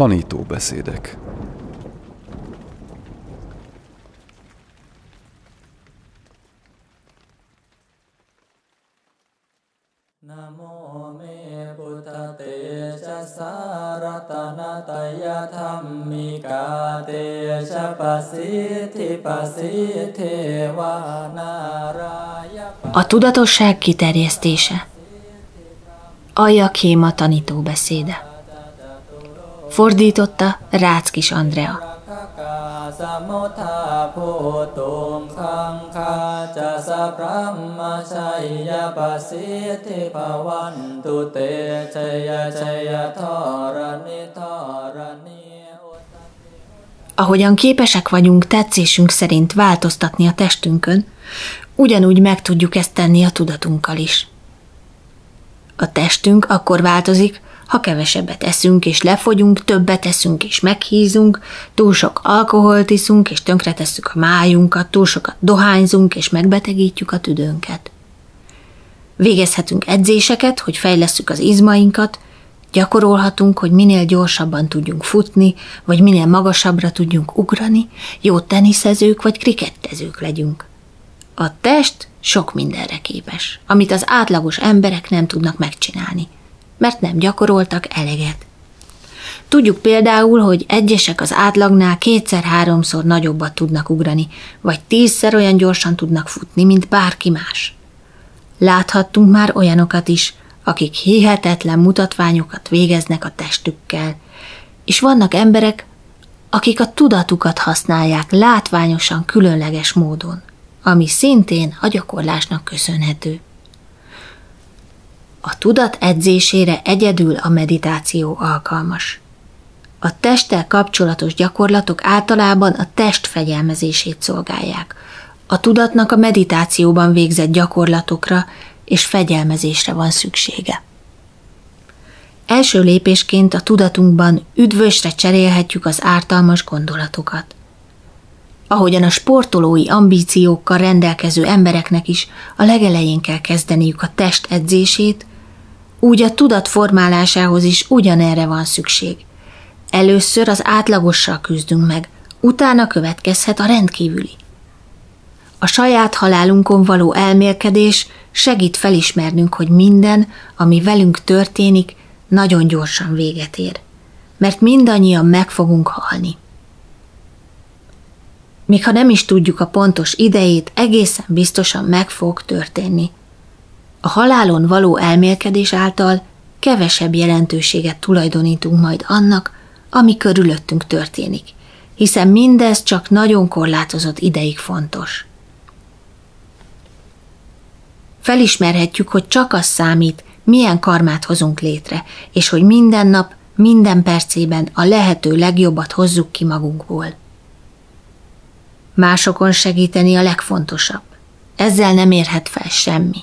Tanítóbeszédek. A tudatosság kiterjesztése. Alja Kéma tanító beszéde Fordította Ráckis Andrea Ahogyan képesek vagyunk tetszésünk szerint változtatni a testünkön, ugyanúgy meg tudjuk ezt tenni a tudatunkkal is. A testünk akkor változik, ha kevesebbet eszünk és lefogyunk, többet eszünk és meghízunk, túl sok alkoholt iszunk és tönkretesszük a májunkat, túl sokat dohányzunk és megbetegítjük a tüdőnket. Végezhetünk edzéseket, hogy fejlesszük az izmainkat, gyakorolhatunk, hogy minél gyorsabban tudjunk futni, vagy minél magasabbra tudjunk ugrani, jó teniszezők vagy krikettezők legyünk. A test sok mindenre képes, amit az átlagos emberek nem tudnak megcsinálni, mert nem gyakoroltak eleget. Tudjuk például, hogy egyesek az átlagnál kétszer-háromszor nagyobbat tudnak ugrani, vagy tízszer olyan gyorsan tudnak futni, mint bárki más. Láthattunk már olyanokat is, akik hihetetlen mutatványokat végeznek a testükkel, és vannak emberek, akik a tudatukat használják látványosan különleges módon ami szintén a gyakorlásnak köszönhető. A tudat edzésére egyedül a meditáció alkalmas. A testtel kapcsolatos gyakorlatok általában a test fegyelmezését szolgálják. A tudatnak a meditációban végzett gyakorlatokra és fegyelmezésre van szüksége. Első lépésként a tudatunkban üdvösre cserélhetjük az ártalmas gondolatokat ahogyan a sportolói ambíciókkal rendelkező embereknek is a legelején kell kezdeniük a test edzését, úgy a tudat formálásához is ugyanerre van szükség. Először az átlagossal küzdünk meg, utána következhet a rendkívüli. A saját halálunkon való elmélkedés segít felismernünk, hogy minden, ami velünk történik, nagyon gyorsan véget ér. Mert mindannyian meg fogunk halni. Még ha nem is tudjuk a pontos idejét, egészen biztosan meg fog történni. A halálon való elmélkedés által kevesebb jelentőséget tulajdonítunk majd annak, ami körülöttünk történik, hiszen mindez csak nagyon korlátozott ideig fontos. Felismerhetjük, hogy csak az számít, milyen karmát hozunk létre, és hogy minden nap, minden percében a lehető legjobbat hozzuk ki magunkból. Másokon segíteni a legfontosabb. Ezzel nem érhet fel semmi.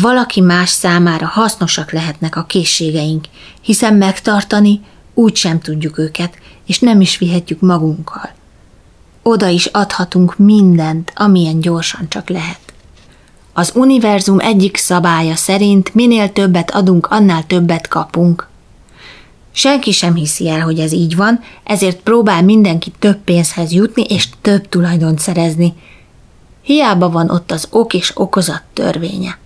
Valaki más számára hasznosak lehetnek a készségeink, hiszen megtartani úgy sem tudjuk őket, és nem is vihetjük magunkkal. Oda is adhatunk mindent, amilyen gyorsan csak lehet. Az univerzum egyik szabálya szerint minél többet adunk, annál többet kapunk. Senki sem hiszi el, hogy ez így van, ezért próbál mindenki több pénzhez jutni és több tulajdont szerezni. Hiába van ott az ok és okozat törvénye.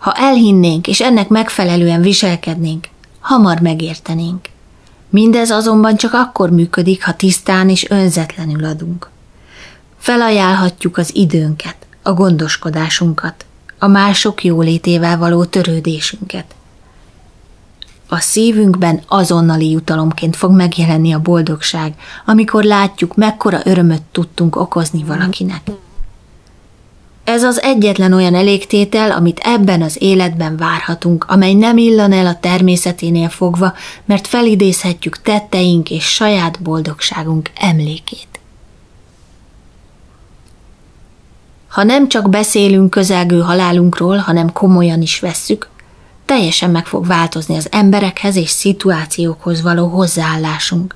Ha elhinnénk és ennek megfelelően viselkednénk, hamar megértenénk. Mindez azonban csak akkor működik, ha tisztán és önzetlenül adunk. Felajánlhatjuk az időnket, a gondoskodásunkat, a mások jólétével való törődésünket a szívünkben azonnali jutalomként fog megjelenni a boldogság, amikor látjuk, mekkora örömöt tudtunk okozni valakinek. Ez az egyetlen olyan elégtétel, amit ebben az életben várhatunk, amely nem illan el a természeténél fogva, mert felidézhetjük tetteink és saját boldogságunk emlékét. Ha nem csak beszélünk közelgő halálunkról, hanem komolyan is vesszük, teljesen meg fog változni az emberekhez és szituációkhoz való hozzáállásunk.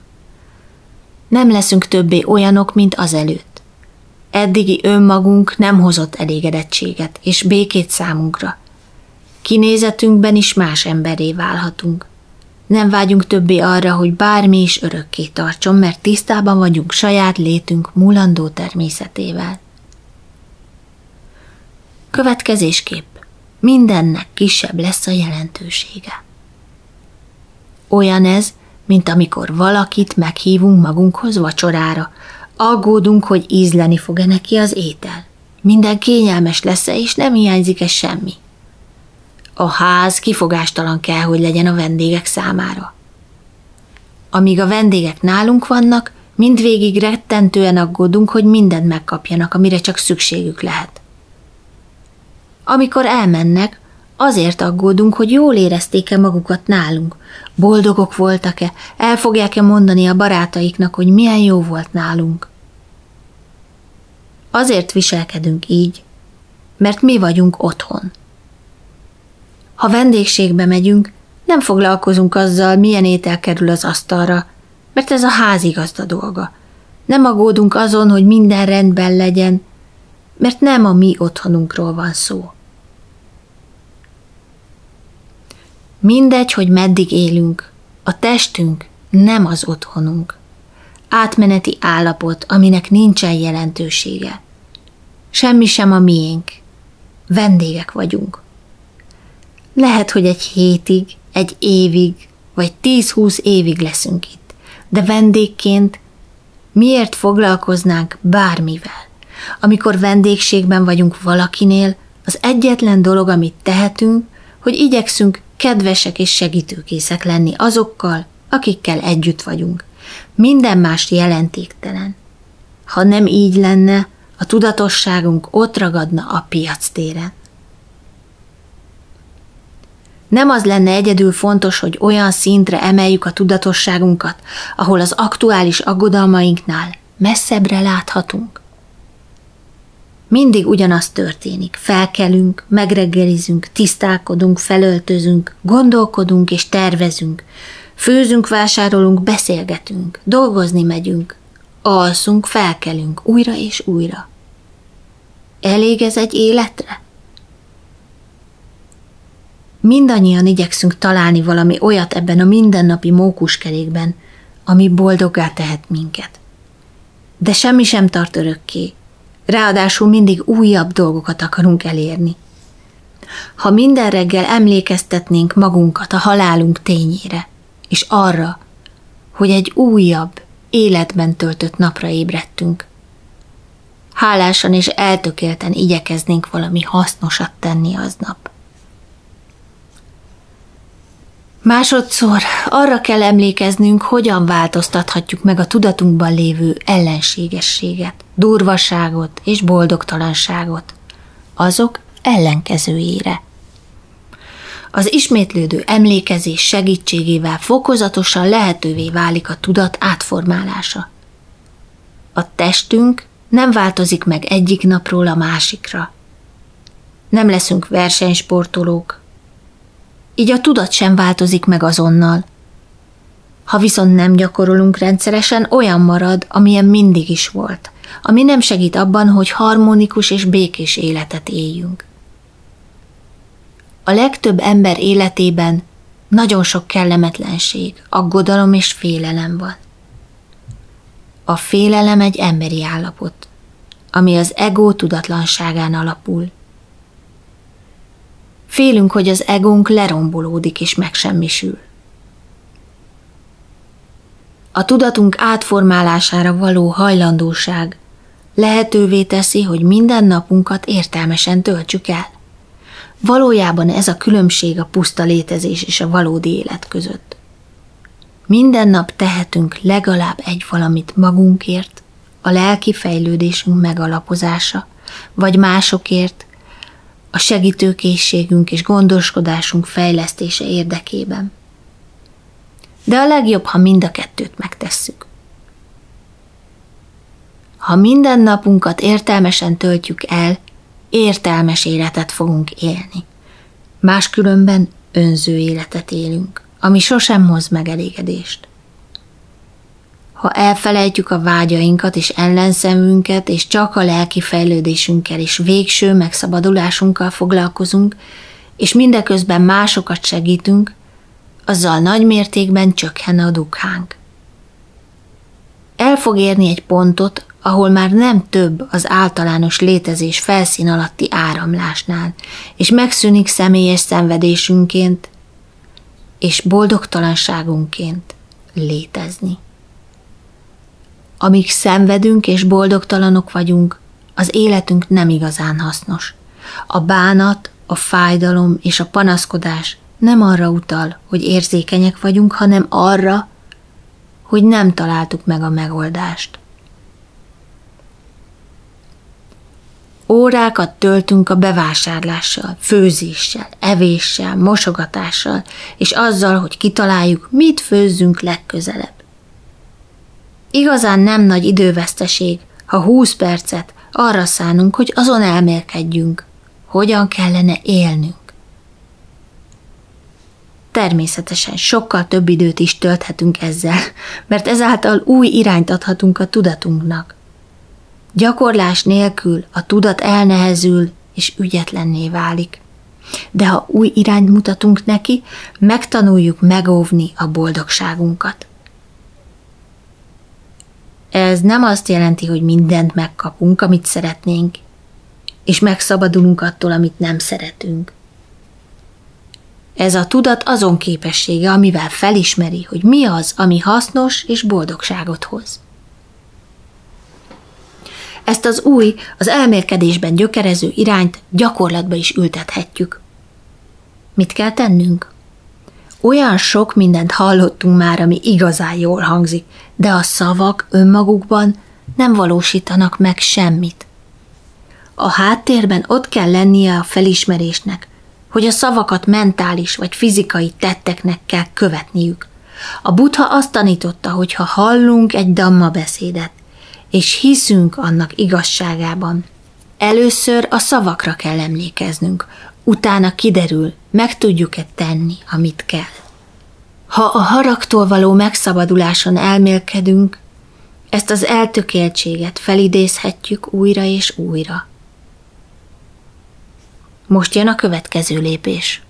Nem leszünk többé olyanok, mint azelőtt. Eddigi önmagunk nem hozott elégedettséget és békét számunkra. Kinézetünkben is más emberé válhatunk. Nem vágyunk többé arra, hogy bármi is örökké tartson, mert tisztában vagyunk saját létünk múlandó természetével. Következésképp mindennek kisebb lesz a jelentősége. Olyan ez, mint amikor valakit meghívunk magunkhoz vacsorára, aggódunk, hogy ízleni fog-e neki az étel. Minden kényelmes lesz-e, és nem hiányzik-e semmi. A ház kifogástalan kell, hogy legyen a vendégek számára. Amíg a vendégek nálunk vannak, mindvégig rettentően aggódunk, hogy mindent megkapjanak, amire csak szükségük lehet. Amikor elmennek, azért aggódunk, hogy jól érezték-e magukat nálunk, boldogok voltak-e, el fogják-e mondani a barátaiknak, hogy milyen jó volt nálunk. Azért viselkedünk így, mert mi vagyunk otthon. Ha vendégségbe megyünk, nem foglalkozunk azzal, milyen étel kerül az asztalra, mert ez a házigazda dolga. Nem aggódunk azon, hogy minden rendben legyen, mert nem a mi otthonunkról van szó. Mindegy, hogy meddig élünk, a testünk nem az otthonunk. Átmeneti állapot, aminek nincsen jelentősége. Semmi sem a miénk. Vendégek vagyunk. Lehet, hogy egy hétig, egy évig, vagy tíz-húsz évig leszünk itt, de vendégként miért foglalkoznánk bármivel? Amikor vendégségben vagyunk valakinél, az egyetlen dolog, amit tehetünk, hogy igyekszünk kedvesek és segítőkészek lenni azokkal, akikkel együtt vagyunk. Minden más jelentéktelen. Ha nem így lenne, a tudatosságunk ott ragadna a piac téren. Nem az lenne egyedül fontos, hogy olyan szintre emeljük a tudatosságunkat, ahol az aktuális aggodalmainknál messzebbre láthatunk. Mindig ugyanaz történik. Felkelünk, megreggelizünk, tisztálkodunk, felöltözünk, gondolkodunk és tervezünk. Főzünk, vásárolunk, beszélgetünk, dolgozni megyünk, alszunk, felkelünk újra és újra. Elég ez egy életre? Mindannyian igyekszünk találni valami olyat ebben a mindennapi mókuskerékben, ami boldoggá tehet minket. De semmi sem tart örökké, Ráadásul mindig újabb dolgokat akarunk elérni. Ha minden reggel emlékeztetnénk magunkat a halálunk tényére, és arra, hogy egy újabb, életben töltött napra ébredtünk, hálásan és eltökélten igyekeznénk valami hasznosat tenni aznap. Másodszor arra kell emlékeznünk, hogyan változtathatjuk meg a tudatunkban lévő ellenségességet, durvaságot és boldogtalanságot, azok ellenkezőjére. Az ismétlődő emlékezés segítségével fokozatosan lehetővé válik a tudat átformálása. A testünk nem változik meg egyik napról a másikra. Nem leszünk versenysportolók, így a tudat sem változik meg azonnal. Ha viszont nem gyakorolunk rendszeresen, olyan marad, amilyen mindig is volt, ami nem segít abban, hogy harmonikus és békés életet éljünk. A legtöbb ember életében nagyon sok kellemetlenség, aggodalom és félelem van. A félelem egy emberi állapot, ami az ego tudatlanságán alapul – Félünk, hogy az egónk lerombolódik és megsemmisül. A tudatunk átformálására való hajlandóság lehetővé teszi, hogy minden napunkat értelmesen töltsük el. Valójában ez a különbség a puszta létezés és a valódi élet között. Minden nap tehetünk legalább egy valamit magunkért, a lelki fejlődésünk megalapozása, vagy másokért, a segítőkészségünk és gondoskodásunk fejlesztése érdekében. De a legjobb, ha mind a kettőt megtesszük. Ha minden napunkat értelmesen töltjük el, értelmes életet fogunk élni. Máskülönben önző életet élünk, ami sosem hoz megelégedést. Ha elfelejtjük a vágyainkat és ellenszemünket, és csak a lelki fejlődésünkkel és végső megszabadulásunkkal foglalkozunk, és mindeközben másokat segítünk, azzal nagy mértékben csökken a dukhánk. El fog érni egy pontot, ahol már nem több az általános létezés felszín alatti áramlásnál, és megszűnik személyes szenvedésünként és boldogtalanságunként létezni. Amíg szenvedünk és boldogtalanok vagyunk, az életünk nem igazán hasznos. A bánat, a fájdalom és a panaszkodás nem arra utal, hogy érzékenyek vagyunk, hanem arra, hogy nem találtuk meg a megoldást. Órákat töltünk a bevásárlással, főzéssel, evéssel, mosogatással, és azzal, hogy kitaláljuk, mit főzzünk legközelebb. Igazán nem nagy időveszteség, ha húsz percet arra szánunk, hogy azon elmélkedjünk, hogyan kellene élnünk. Természetesen sokkal több időt is tölthetünk ezzel, mert ezáltal új irányt adhatunk a tudatunknak. Gyakorlás nélkül a tudat elnehezül és ügyetlenné válik. De ha új irányt mutatunk neki, megtanuljuk megóvni a boldogságunkat. Ez nem azt jelenti, hogy mindent megkapunk, amit szeretnénk, és megszabadulunk attól, amit nem szeretünk. Ez a tudat azon képessége, amivel felismeri, hogy mi az, ami hasznos és boldogságot hoz. Ezt az új, az elmérkedésben gyökerező irányt gyakorlatba is ültethetjük. Mit kell tennünk? Olyan sok mindent hallottunk már, ami igazán jól hangzik, de a szavak önmagukban nem valósítanak meg semmit. A háttérben ott kell lennie a felismerésnek, hogy a szavakat mentális vagy fizikai tetteknek kell követniük. A buddha azt tanította, hogy ha hallunk egy damma beszédet, és hiszünk annak igazságában, először a szavakra kell emlékeznünk, utána kiderül, meg tudjuk-e tenni, amit kell. Ha a haragtól való megszabaduláson elmélkedünk, ezt az eltökéltséget felidézhetjük újra és újra. Most jön a következő lépés.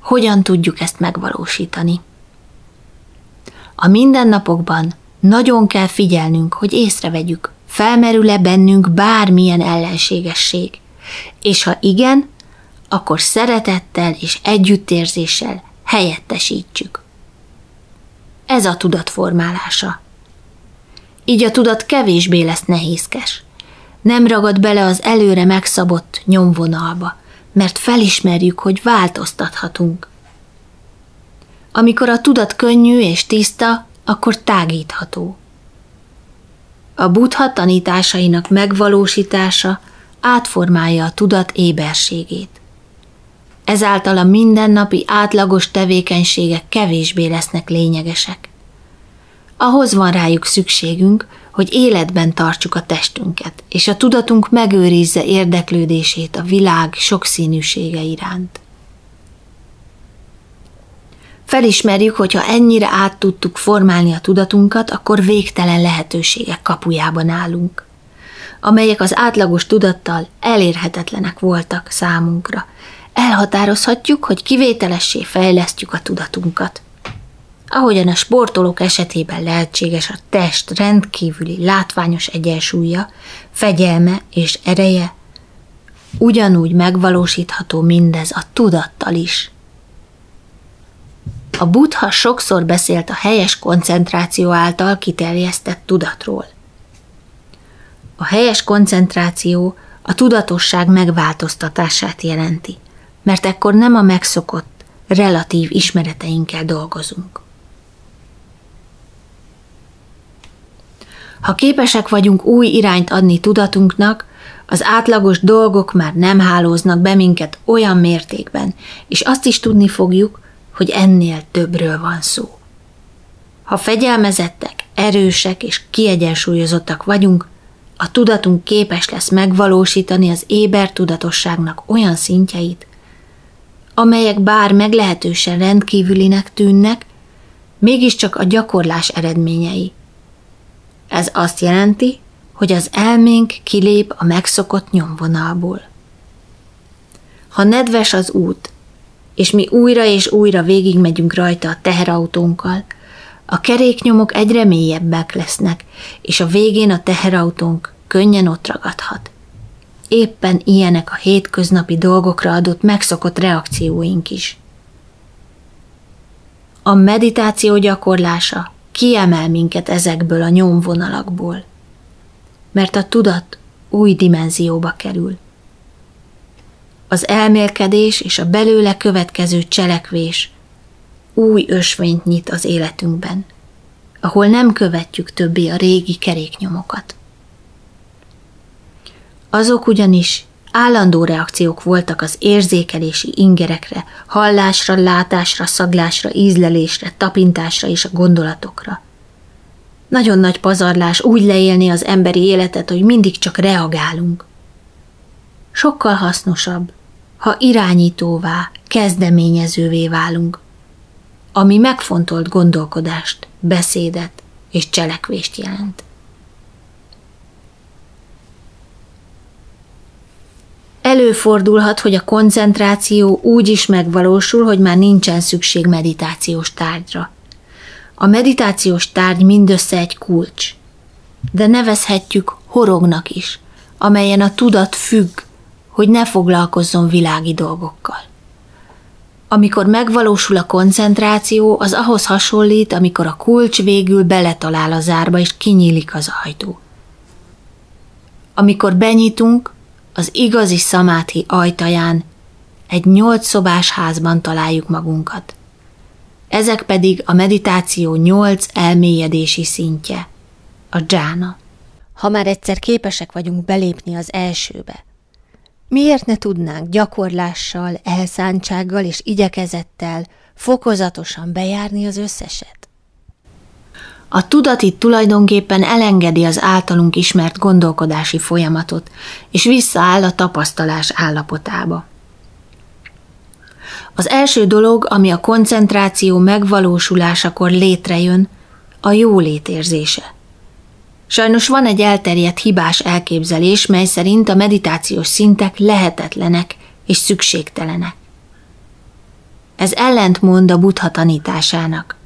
Hogyan tudjuk ezt megvalósítani? A mindennapokban nagyon kell figyelnünk, hogy észrevegyük, felmerül-e bennünk bármilyen ellenségesség. És ha igen, akkor szeretettel és együttérzéssel helyettesítsük. Ez a tudat formálása. Így a tudat kevésbé lesz nehézkes. Nem ragad bele az előre megszabott nyomvonalba, mert felismerjük, hogy változtathatunk. Amikor a tudat könnyű és tiszta, akkor tágítható. A buddha tanításainak megvalósítása átformálja a tudat éberségét. Ezáltal a mindennapi átlagos tevékenységek kevésbé lesznek lényegesek. Ahhoz van rájuk szükségünk, hogy életben tartsuk a testünket, és a tudatunk megőrizze érdeklődését a világ sokszínűsége iránt. Felismerjük, hogy ha ennyire át tudtuk formálni a tudatunkat, akkor végtelen lehetőségek kapujában állunk, amelyek az átlagos tudattal elérhetetlenek voltak számunkra. Elhatározhatjuk, hogy kivételessé fejlesztjük a tudatunkat. Ahogyan a sportolók esetében lehetséges a test rendkívüli látványos egyensúlya, fegyelme és ereje, ugyanúgy megvalósítható mindez a tudattal is. A buddha sokszor beszélt a helyes koncentráció által kiterjesztett tudatról. A helyes koncentráció a tudatosság megváltoztatását jelenti, mert ekkor nem a megszokott, relatív ismereteinkkel dolgozunk. Ha képesek vagyunk új irányt adni tudatunknak, az átlagos dolgok már nem hálóznak be minket olyan mértékben, és azt is tudni fogjuk, hogy ennél többről van szó. Ha fegyelmezettek, erősek és kiegyensúlyozottak vagyunk, a tudatunk képes lesz megvalósítani az éber tudatosságnak olyan szintjeit, amelyek bár meglehetősen rendkívülinek tűnnek, mégiscsak a gyakorlás eredményei. Ez azt jelenti, hogy az elménk kilép a megszokott nyomvonalból. Ha nedves az út, és mi újra és újra végigmegyünk rajta a teherautónkkal, a keréknyomok egyre mélyebbek lesznek, és a végén a teherautónk könnyen ott ragadhat. Éppen ilyenek a hétköznapi dolgokra adott megszokott reakcióink is. A meditáció gyakorlása kiemel minket ezekből a nyomvonalakból, mert a tudat új dimenzióba kerül. Az elmélkedés és a belőle következő cselekvés új ösvényt nyit az életünkben, ahol nem követjük többé a régi keréknyomokat. Azok ugyanis állandó reakciók voltak az érzékelési ingerekre, hallásra, látásra, szaglásra, ízlelésre, tapintásra és a gondolatokra. Nagyon nagy pazarlás úgy leélni az emberi életet, hogy mindig csak reagálunk. Sokkal hasznosabb, ha irányítóvá, kezdeményezővé válunk, ami megfontolt gondolkodást, beszédet és cselekvést jelent. Előfordulhat, hogy a koncentráció úgy is megvalósul, hogy már nincsen szükség meditációs tárgyra. A meditációs tárgy mindössze egy kulcs, de nevezhetjük horognak is, amelyen a tudat függ, hogy ne foglalkozzon világi dolgokkal. Amikor megvalósul a koncentráció, az ahhoz hasonlít, amikor a kulcs végül beletalál a zárba, és kinyílik az ajtó. Amikor benyitunk, az igazi szamáthi ajtaján egy nyolc szobás házban találjuk magunkat. Ezek pedig a meditáció nyolc elmélyedési szintje, a dzsána. Ha már egyszer képesek vagyunk belépni az elsőbe, miért ne tudnánk gyakorlással, elszántsággal és igyekezettel fokozatosan bejárni az összeset? A tudat itt tulajdonképpen elengedi az általunk ismert gondolkodási folyamatot, és visszaáll a tapasztalás állapotába. Az első dolog, ami a koncentráció megvalósulásakor létrejön, a jólétérzése. Sajnos van egy elterjedt hibás elképzelés, mely szerint a meditációs szintek lehetetlenek és szükségtelenek. Ez ellentmond a buddha tanításának.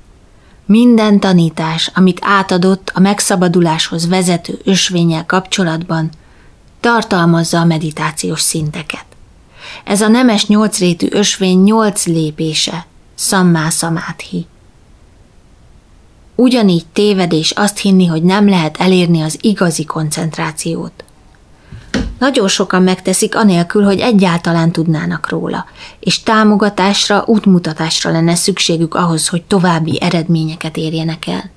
Minden tanítás, amit átadott a megszabaduláshoz vezető ösvényel kapcsolatban, tartalmazza a meditációs szinteket. Ez a nemes nyolcrétű ösvény nyolc lépése, szammá szamáthi. Ugyanígy tévedés azt hinni, hogy nem lehet elérni az igazi koncentrációt. Nagyon sokan megteszik anélkül, hogy egyáltalán tudnának róla, és támogatásra, útmutatásra lenne szükségük ahhoz, hogy további eredményeket érjenek el.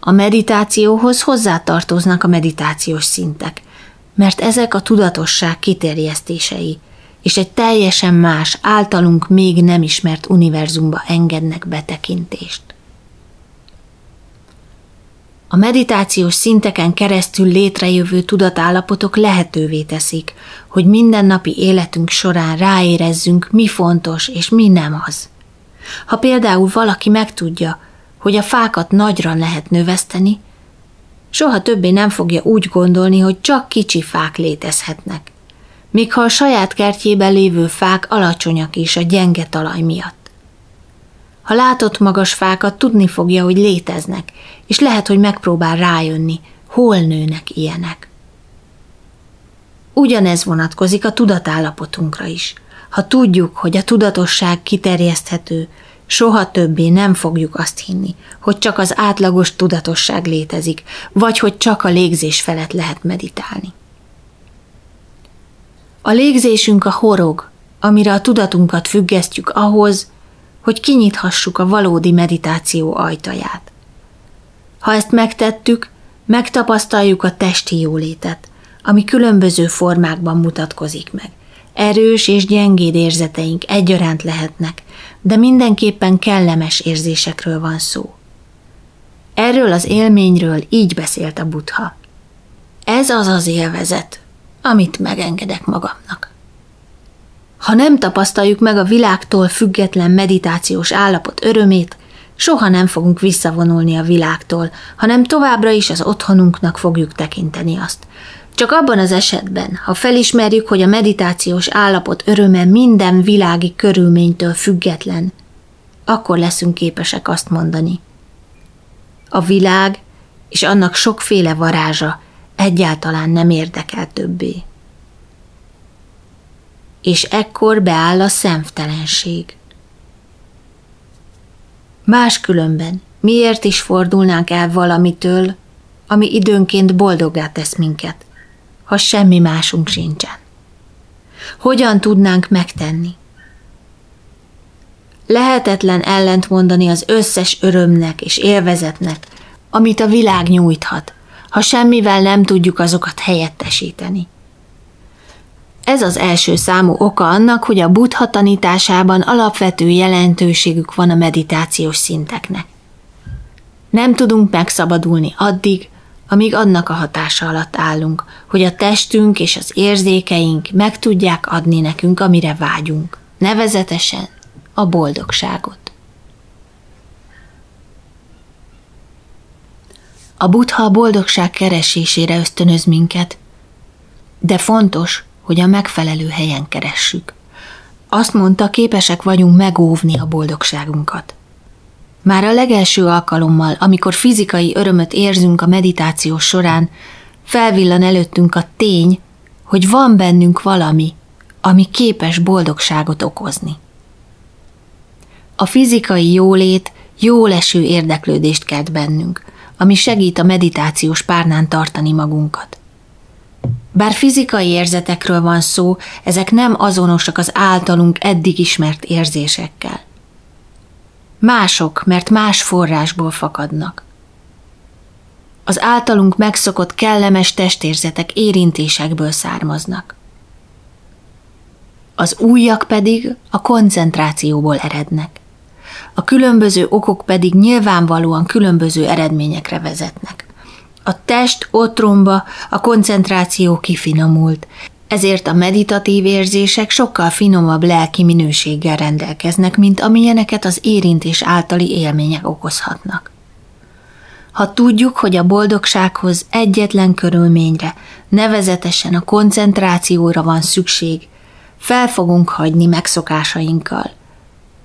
A meditációhoz hozzátartoznak a meditációs szintek, mert ezek a tudatosság kiterjesztései, és egy teljesen más, általunk még nem ismert univerzumba engednek betekintést. A meditációs szinteken keresztül létrejövő tudatállapotok lehetővé teszik, hogy mindennapi életünk során ráérezzünk, mi fontos és mi nem az. Ha például valaki megtudja, hogy a fákat nagyra lehet növeszteni, soha többé nem fogja úgy gondolni, hogy csak kicsi fák létezhetnek, még ha a saját kertjében lévő fák alacsonyak is a gyenge talaj miatt. Ha látott magas fákat, tudni fogja, hogy léteznek, és lehet, hogy megpróbál rájönni, hol nőnek ilyenek. Ugyanez vonatkozik a tudatállapotunkra is. Ha tudjuk, hogy a tudatosság kiterjeszthető, soha többé nem fogjuk azt hinni, hogy csak az átlagos tudatosság létezik, vagy hogy csak a légzés felett lehet meditálni. A légzésünk a horog, amire a tudatunkat függesztjük ahhoz, hogy kinyithassuk a valódi meditáció ajtaját. Ha ezt megtettük, megtapasztaljuk a testi jólétet, ami különböző formákban mutatkozik meg. Erős és gyengéd érzeteink egyaránt lehetnek, de mindenképpen kellemes érzésekről van szó. Erről az élményről így beszélt a buddha. Ez az az élvezet, amit megengedek magamnak. Ha nem tapasztaljuk meg a világtól független meditációs állapot örömét, soha nem fogunk visszavonulni a világtól, hanem továbbra is az otthonunknak fogjuk tekinteni azt. Csak abban az esetben, ha felismerjük, hogy a meditációs állapot öröme minden világi körülménytől független, akkor leszünk képesek azt mondani. A világ és annak sokféle varázsa egyáltalán nem érdekel többé. És ekkor beáll a szemtelenség. Máskülönben miért is fordulnánk el valamitől, ami időnként boldoggá tesz minket, ha semmi másunk sincsen? Hogyan tudnánk megtenni? Lehetetlen ellent mondani az összes örömnek és élvezetnek, amit a világ nyújthat, ha semmivel nem tudjuk azokat helyettesíteni. Ez az első számú oka annak, hogy a buddha tanításában alapvető jelentőségük van a meditációs szinteknek. Nem tudunk megszabadulni addig, amíg annak a hatása alatt állunk, hogy a testünk és az érzékeink meg tudják adni nekünk, amire vágyunk, nevezetesen a boldogságot. A buddha a boldogság keresésére ösztönöz minket, de fontos, hogy a megfelelő helyen keressük. Azt mondta, képesek vagyunk megóvni a boldogságunkat. Már a legelső alkalommal, amikor fizikai örömöt érzünk a meditáció során, felvillan előttünk a tény, hogy van bennünk valami, ami képes boldogságot okozni. A fizikai jólét jó leső érdeklődést kelt bennünk, ami segít a meditációs párnán tartani magunkat. Bár fizikai érzetekről van szó, ezek nem azonosak az általunk eddig ismert érzésekkel. Mások, mert más forrásból fakadnak. Az általunk megszokott kellemes testérzetek érintésekből származnak. Az újak pedig a koncentrációból erednek. A különböző okok pedig nyilvánvalóan különböző eredményekre vezetnek. A test otromba, a koncentráció kifinomult, ezért a meditatív érzések sokkal finomabb lelki minőséggel rendelkeznek, mint amilyeneket az érintés általi élmények okozhatnak. Ha tudjuk, hogy a boldogsághoz egyetlen körülményre, nevezetesen a koncentrációra van szükség, fel fogunk hagyni megszokásainkkal,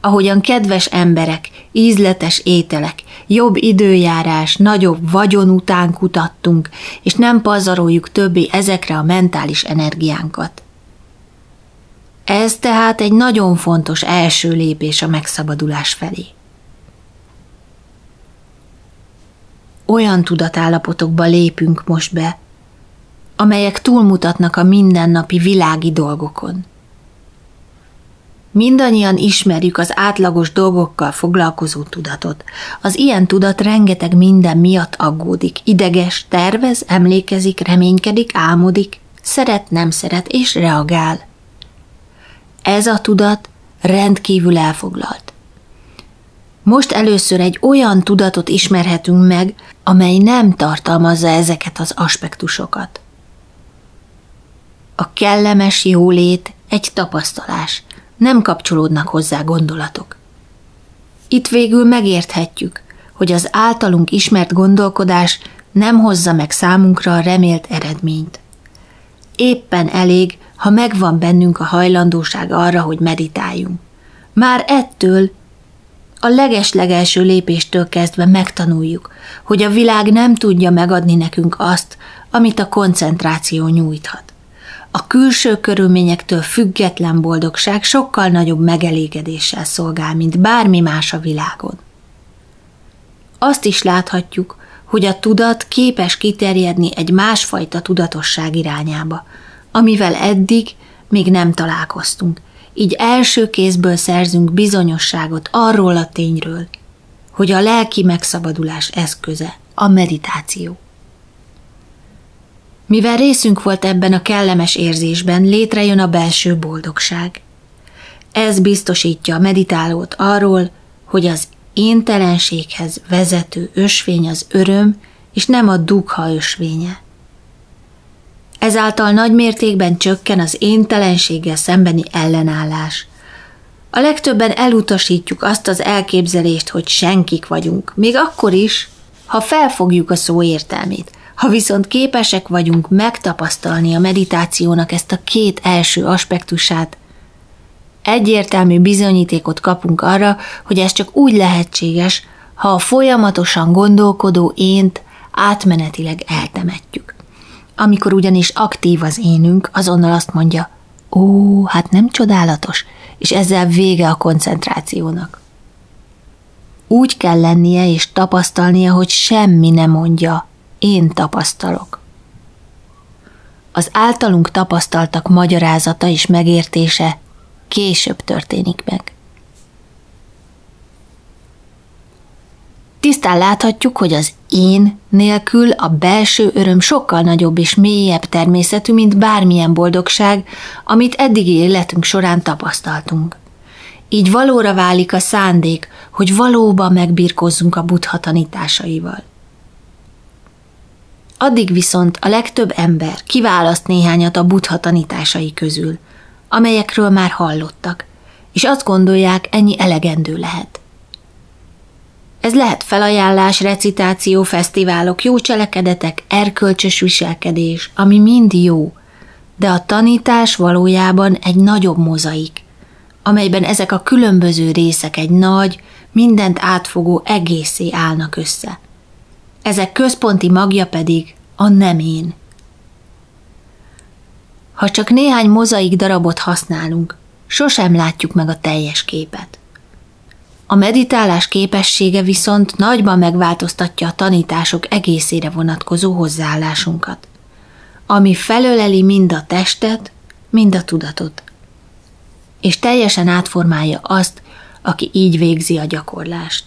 ahogyan kedves emberek, ízletes ételek, jobb időjárás, nagyobb vagyon után kutattunk, és nem pazaroljuk többé ezekre a mentális energiánkat. Ez tehát egy nagyon fontos első lépés a megszabadulás felé. Olyan tudatállapotokba lépünk most be, amelyek túlmutatnak a mindennapi világi dolgokon – Mindannyian ismerjük az átlagos dolgokkal foglalkozó tudatot. Az ilyen tudat rengeteg minden miatt aggódik, ideges, tervez, emlékezik, reménykedik, álmodik, szeret, nem szeret és reagál. Ez a tudat rendkívül elfoglalt. Most először egy olyan tudatot ismerhetünk meg, amely nem tartalmazza ezeket az aspektusokat. A kellemes jólét egy tapasztalás – nem kapcsolódnak hozzá gondolatok. Itt végül megérthetjük, hogy az általunk ismert gondolkodás nem hozza meg számunkra a remélt eredményt. Éppen elég, ha megvan bennünk a hajlandóság arra, hogy meditáljunk. Már ettől, a legeslegelső lépéstől kezdve megtanuljuk, hogy a világ nem tudja megadni nekünk azt, amit a koncentráció nyújthat. A külső körülményektől független boldogság sokkal nagyobb megelégedéssel szolgál, mint bármi más a világon. Azt is láthatjuk, hogy a tudat képes kiterjedni egy másfajta tudatosság irányába, amivel eddig még nem találkoztunk, így első kézből szerzünk bizonyosságot arról a tényről, hogy a lelki megszabadulás eszköze a meditáció. Mivel részünk volt ebben a kellemes érzésben, létrejön a belső boldogság. Ez biztosítja a meditálót arról, hogy az éntelenséghez vezető ösvény az öröm, és nem a dugha ösvénye. Ezáltal nagy mértékben csökken az éntelenséggel szembeni ellenállás. A legtöbben elutasítjuk azt az elképzelést, hogy senkik vagyunk, még akkor is, ha felfogjuk a szó értelmét – Ha viszont képesek vagyunk megtapasztalni a meditációnak ezt a két első aspektusát, egyértelmű bizonyítékot kapunk arra, hogy ez csak úgy lehetséges, ha a folyamatosan gondolkodó ént átmenetileg eltemetjük. Amikor ugyanis aktív az énünk, azonnal azt mondja, ó, hát nem csodálatos, és ezzel vége a koncentrációnak. Úgy kell lennie és tapasztalnia, hogy semmi nem mondja, én tapasztalok. Az általunk tapasztaltak magyarázata és megértése később történik meg. Tisztán láthatjuk, hogy az én nélkül a belső öröm sokkal nagyobb és mélyebb természetű, mint bármilyen boldogság, amit eddigi életünk során tapasztaltunk. Így valóra válik a szándék, hogy valóban megbirkózzunk a buddha tanításaival. Addig viszont a legtöbb ember kiválaszt néhányat a buddha tanításai közül, amelyekről már hallottak, és azt gondolják, ennyi elegendő lehet. Ez lehet felajánlás, recitáció, fesztiválok, jó cselekedetek, erkölcsös viselkedés, ami mind jó, de a tanítás valójában egy nagyobb mozaik, amelyben ezek a különböző részek egy nagy, mindent átfogó egészé állnak össze. Ezek központi magja pedig a nem én. Ha csak néhány mozaik darabot használunk, sosem látjuk meg a teljes képet. A meditálás képessége viszont nagyban megváltoztatja a tanítások egészére vonatkozó hozzáállásunkat, ami felöleli mind a testet, mind a tudatot, és teljesen átformálja azt, aki így végzi a gyakorlást.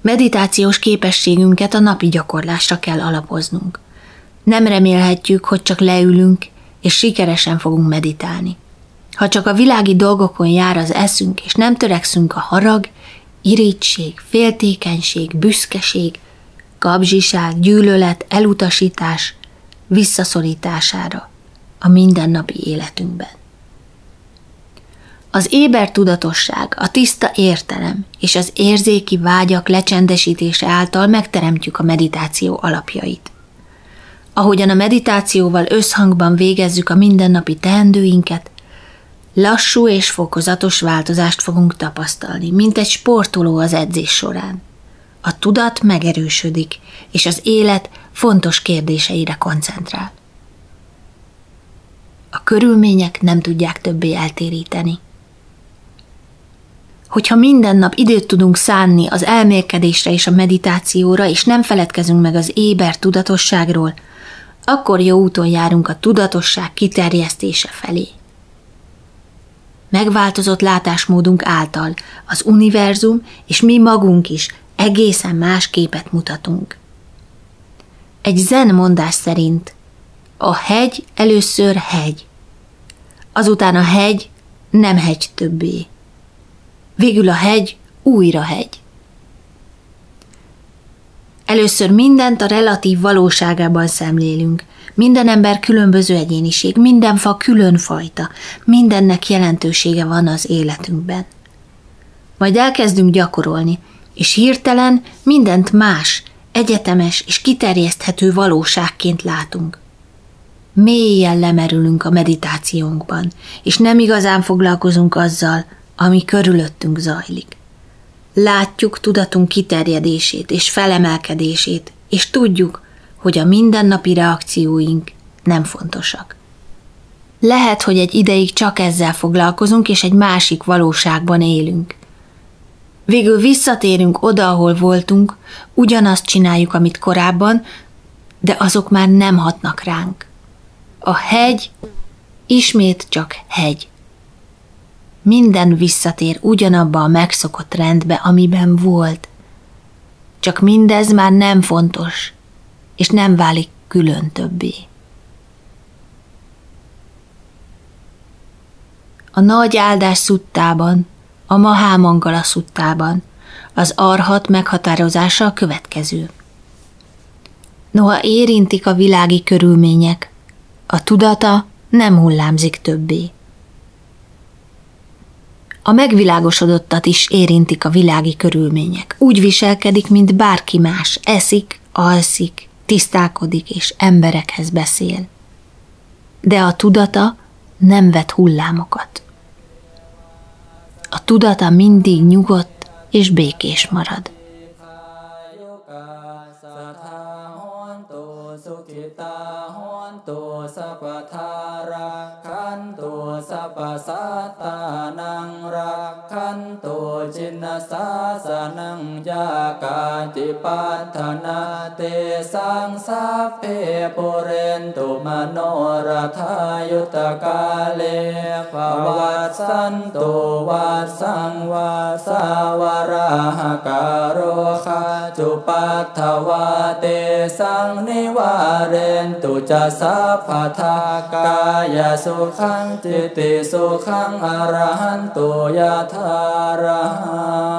Meditációs képességünket a napi gyakorlásra kell alapoznunk. Nem remélhetjük, hogy csak leülünk, és sikeresen fogunk meditálni. Ha csak a világi dolgokon jár az eszünk, és nem törekszünk a harag, irítség, féltékenység, büszkeség, kabzsiság, gyűlölet, elutasítás visszaszorítására a mindennapi életünkben. Az éber tudatosság, a tiszta értelem és az érzéki vágyak lecsendesítése által megteremtjük a meditáció alapjait. Ahogyan a meditációval összhangban végezzük a mindennapi teendőinket, lassú és fokozatos változást fogunk tapasztalni, mint egy sportoló az edzés során. A tudat megerősödik, és az élet fontos kérdéseire koncentrál. A körülmények nem tudják többé eltéríteni. Hogyha minden nap időt tudunk szánni az elmélkedésre és a meditációra, és nem feledkezünk meg az éber tudatosságról, akkor jó úton járunk a tudatosság kiterjesztése felé megváltozott látásmódunk által az univerzum és mi magunk is egészen más képet mutatunk. Egy zen mondás szerint a hegy először hegy, azután a hegy nem hegy többé. Végül a hegy újra hegy. Először mindent a relatív valóságában szemlélünk, minden ember különböző egyéniség, minden fa külön fajta, mindennek jelentősége van az életünkben. Majd elkezdünk gyakorolni, és hirtelen mindent más, egyetemes és kiterjeszthető valóságként látunk. Mélyen lemerülünk a meditációnkban, és nem igazán foglalkozunk azzal, ami körülöttünk zajlik. Látjuk tudatunk kiterjedését és felemelkedését, és tudjuk, hogy a mindennapi reakcióink nem fontosak. Lehet, hogy egy ideig csak ezzel foglalkozunk, és egy másik valóságban élünk. Végül visszatérünk oda, ahol voltunk, ugyanazt csináljuk, amit korábban, de azok már nem hatnak ránk. A hegy ismét csak hegy. Minden visszatér ugyanabba a megszokott rendbe, amiben volt. Csak mindez már nem fontos, és nem válik külön többé. A nagy áldás szuttában, a Mahámangala szuttában az arhat meghatározása a következő. Noha érintik a világi körülmények, a tudata nem hullámzik többé. A megvilágosodottat is érintik a világi körülmények. Úgy viselkedik, mint bárki más, eszik, alszik, tisztálkodik és emberekhez beszél. De a tudata nem vet hullámokat. A tudata mindig nyugodt és békés marad. สัพพสัตตานังรักขันตุจินาสนังยากาจิปัฏนาเตสังสัพเพปุเรนตุมโนรทายุตกาเลภวัตสันตุวัสังวาสาวราหการโรคาจุปัตถวาเตสังนิวาเรนตุจะสัพพทากายสุขังจิติสุขังอรหันตุยะท ารหัง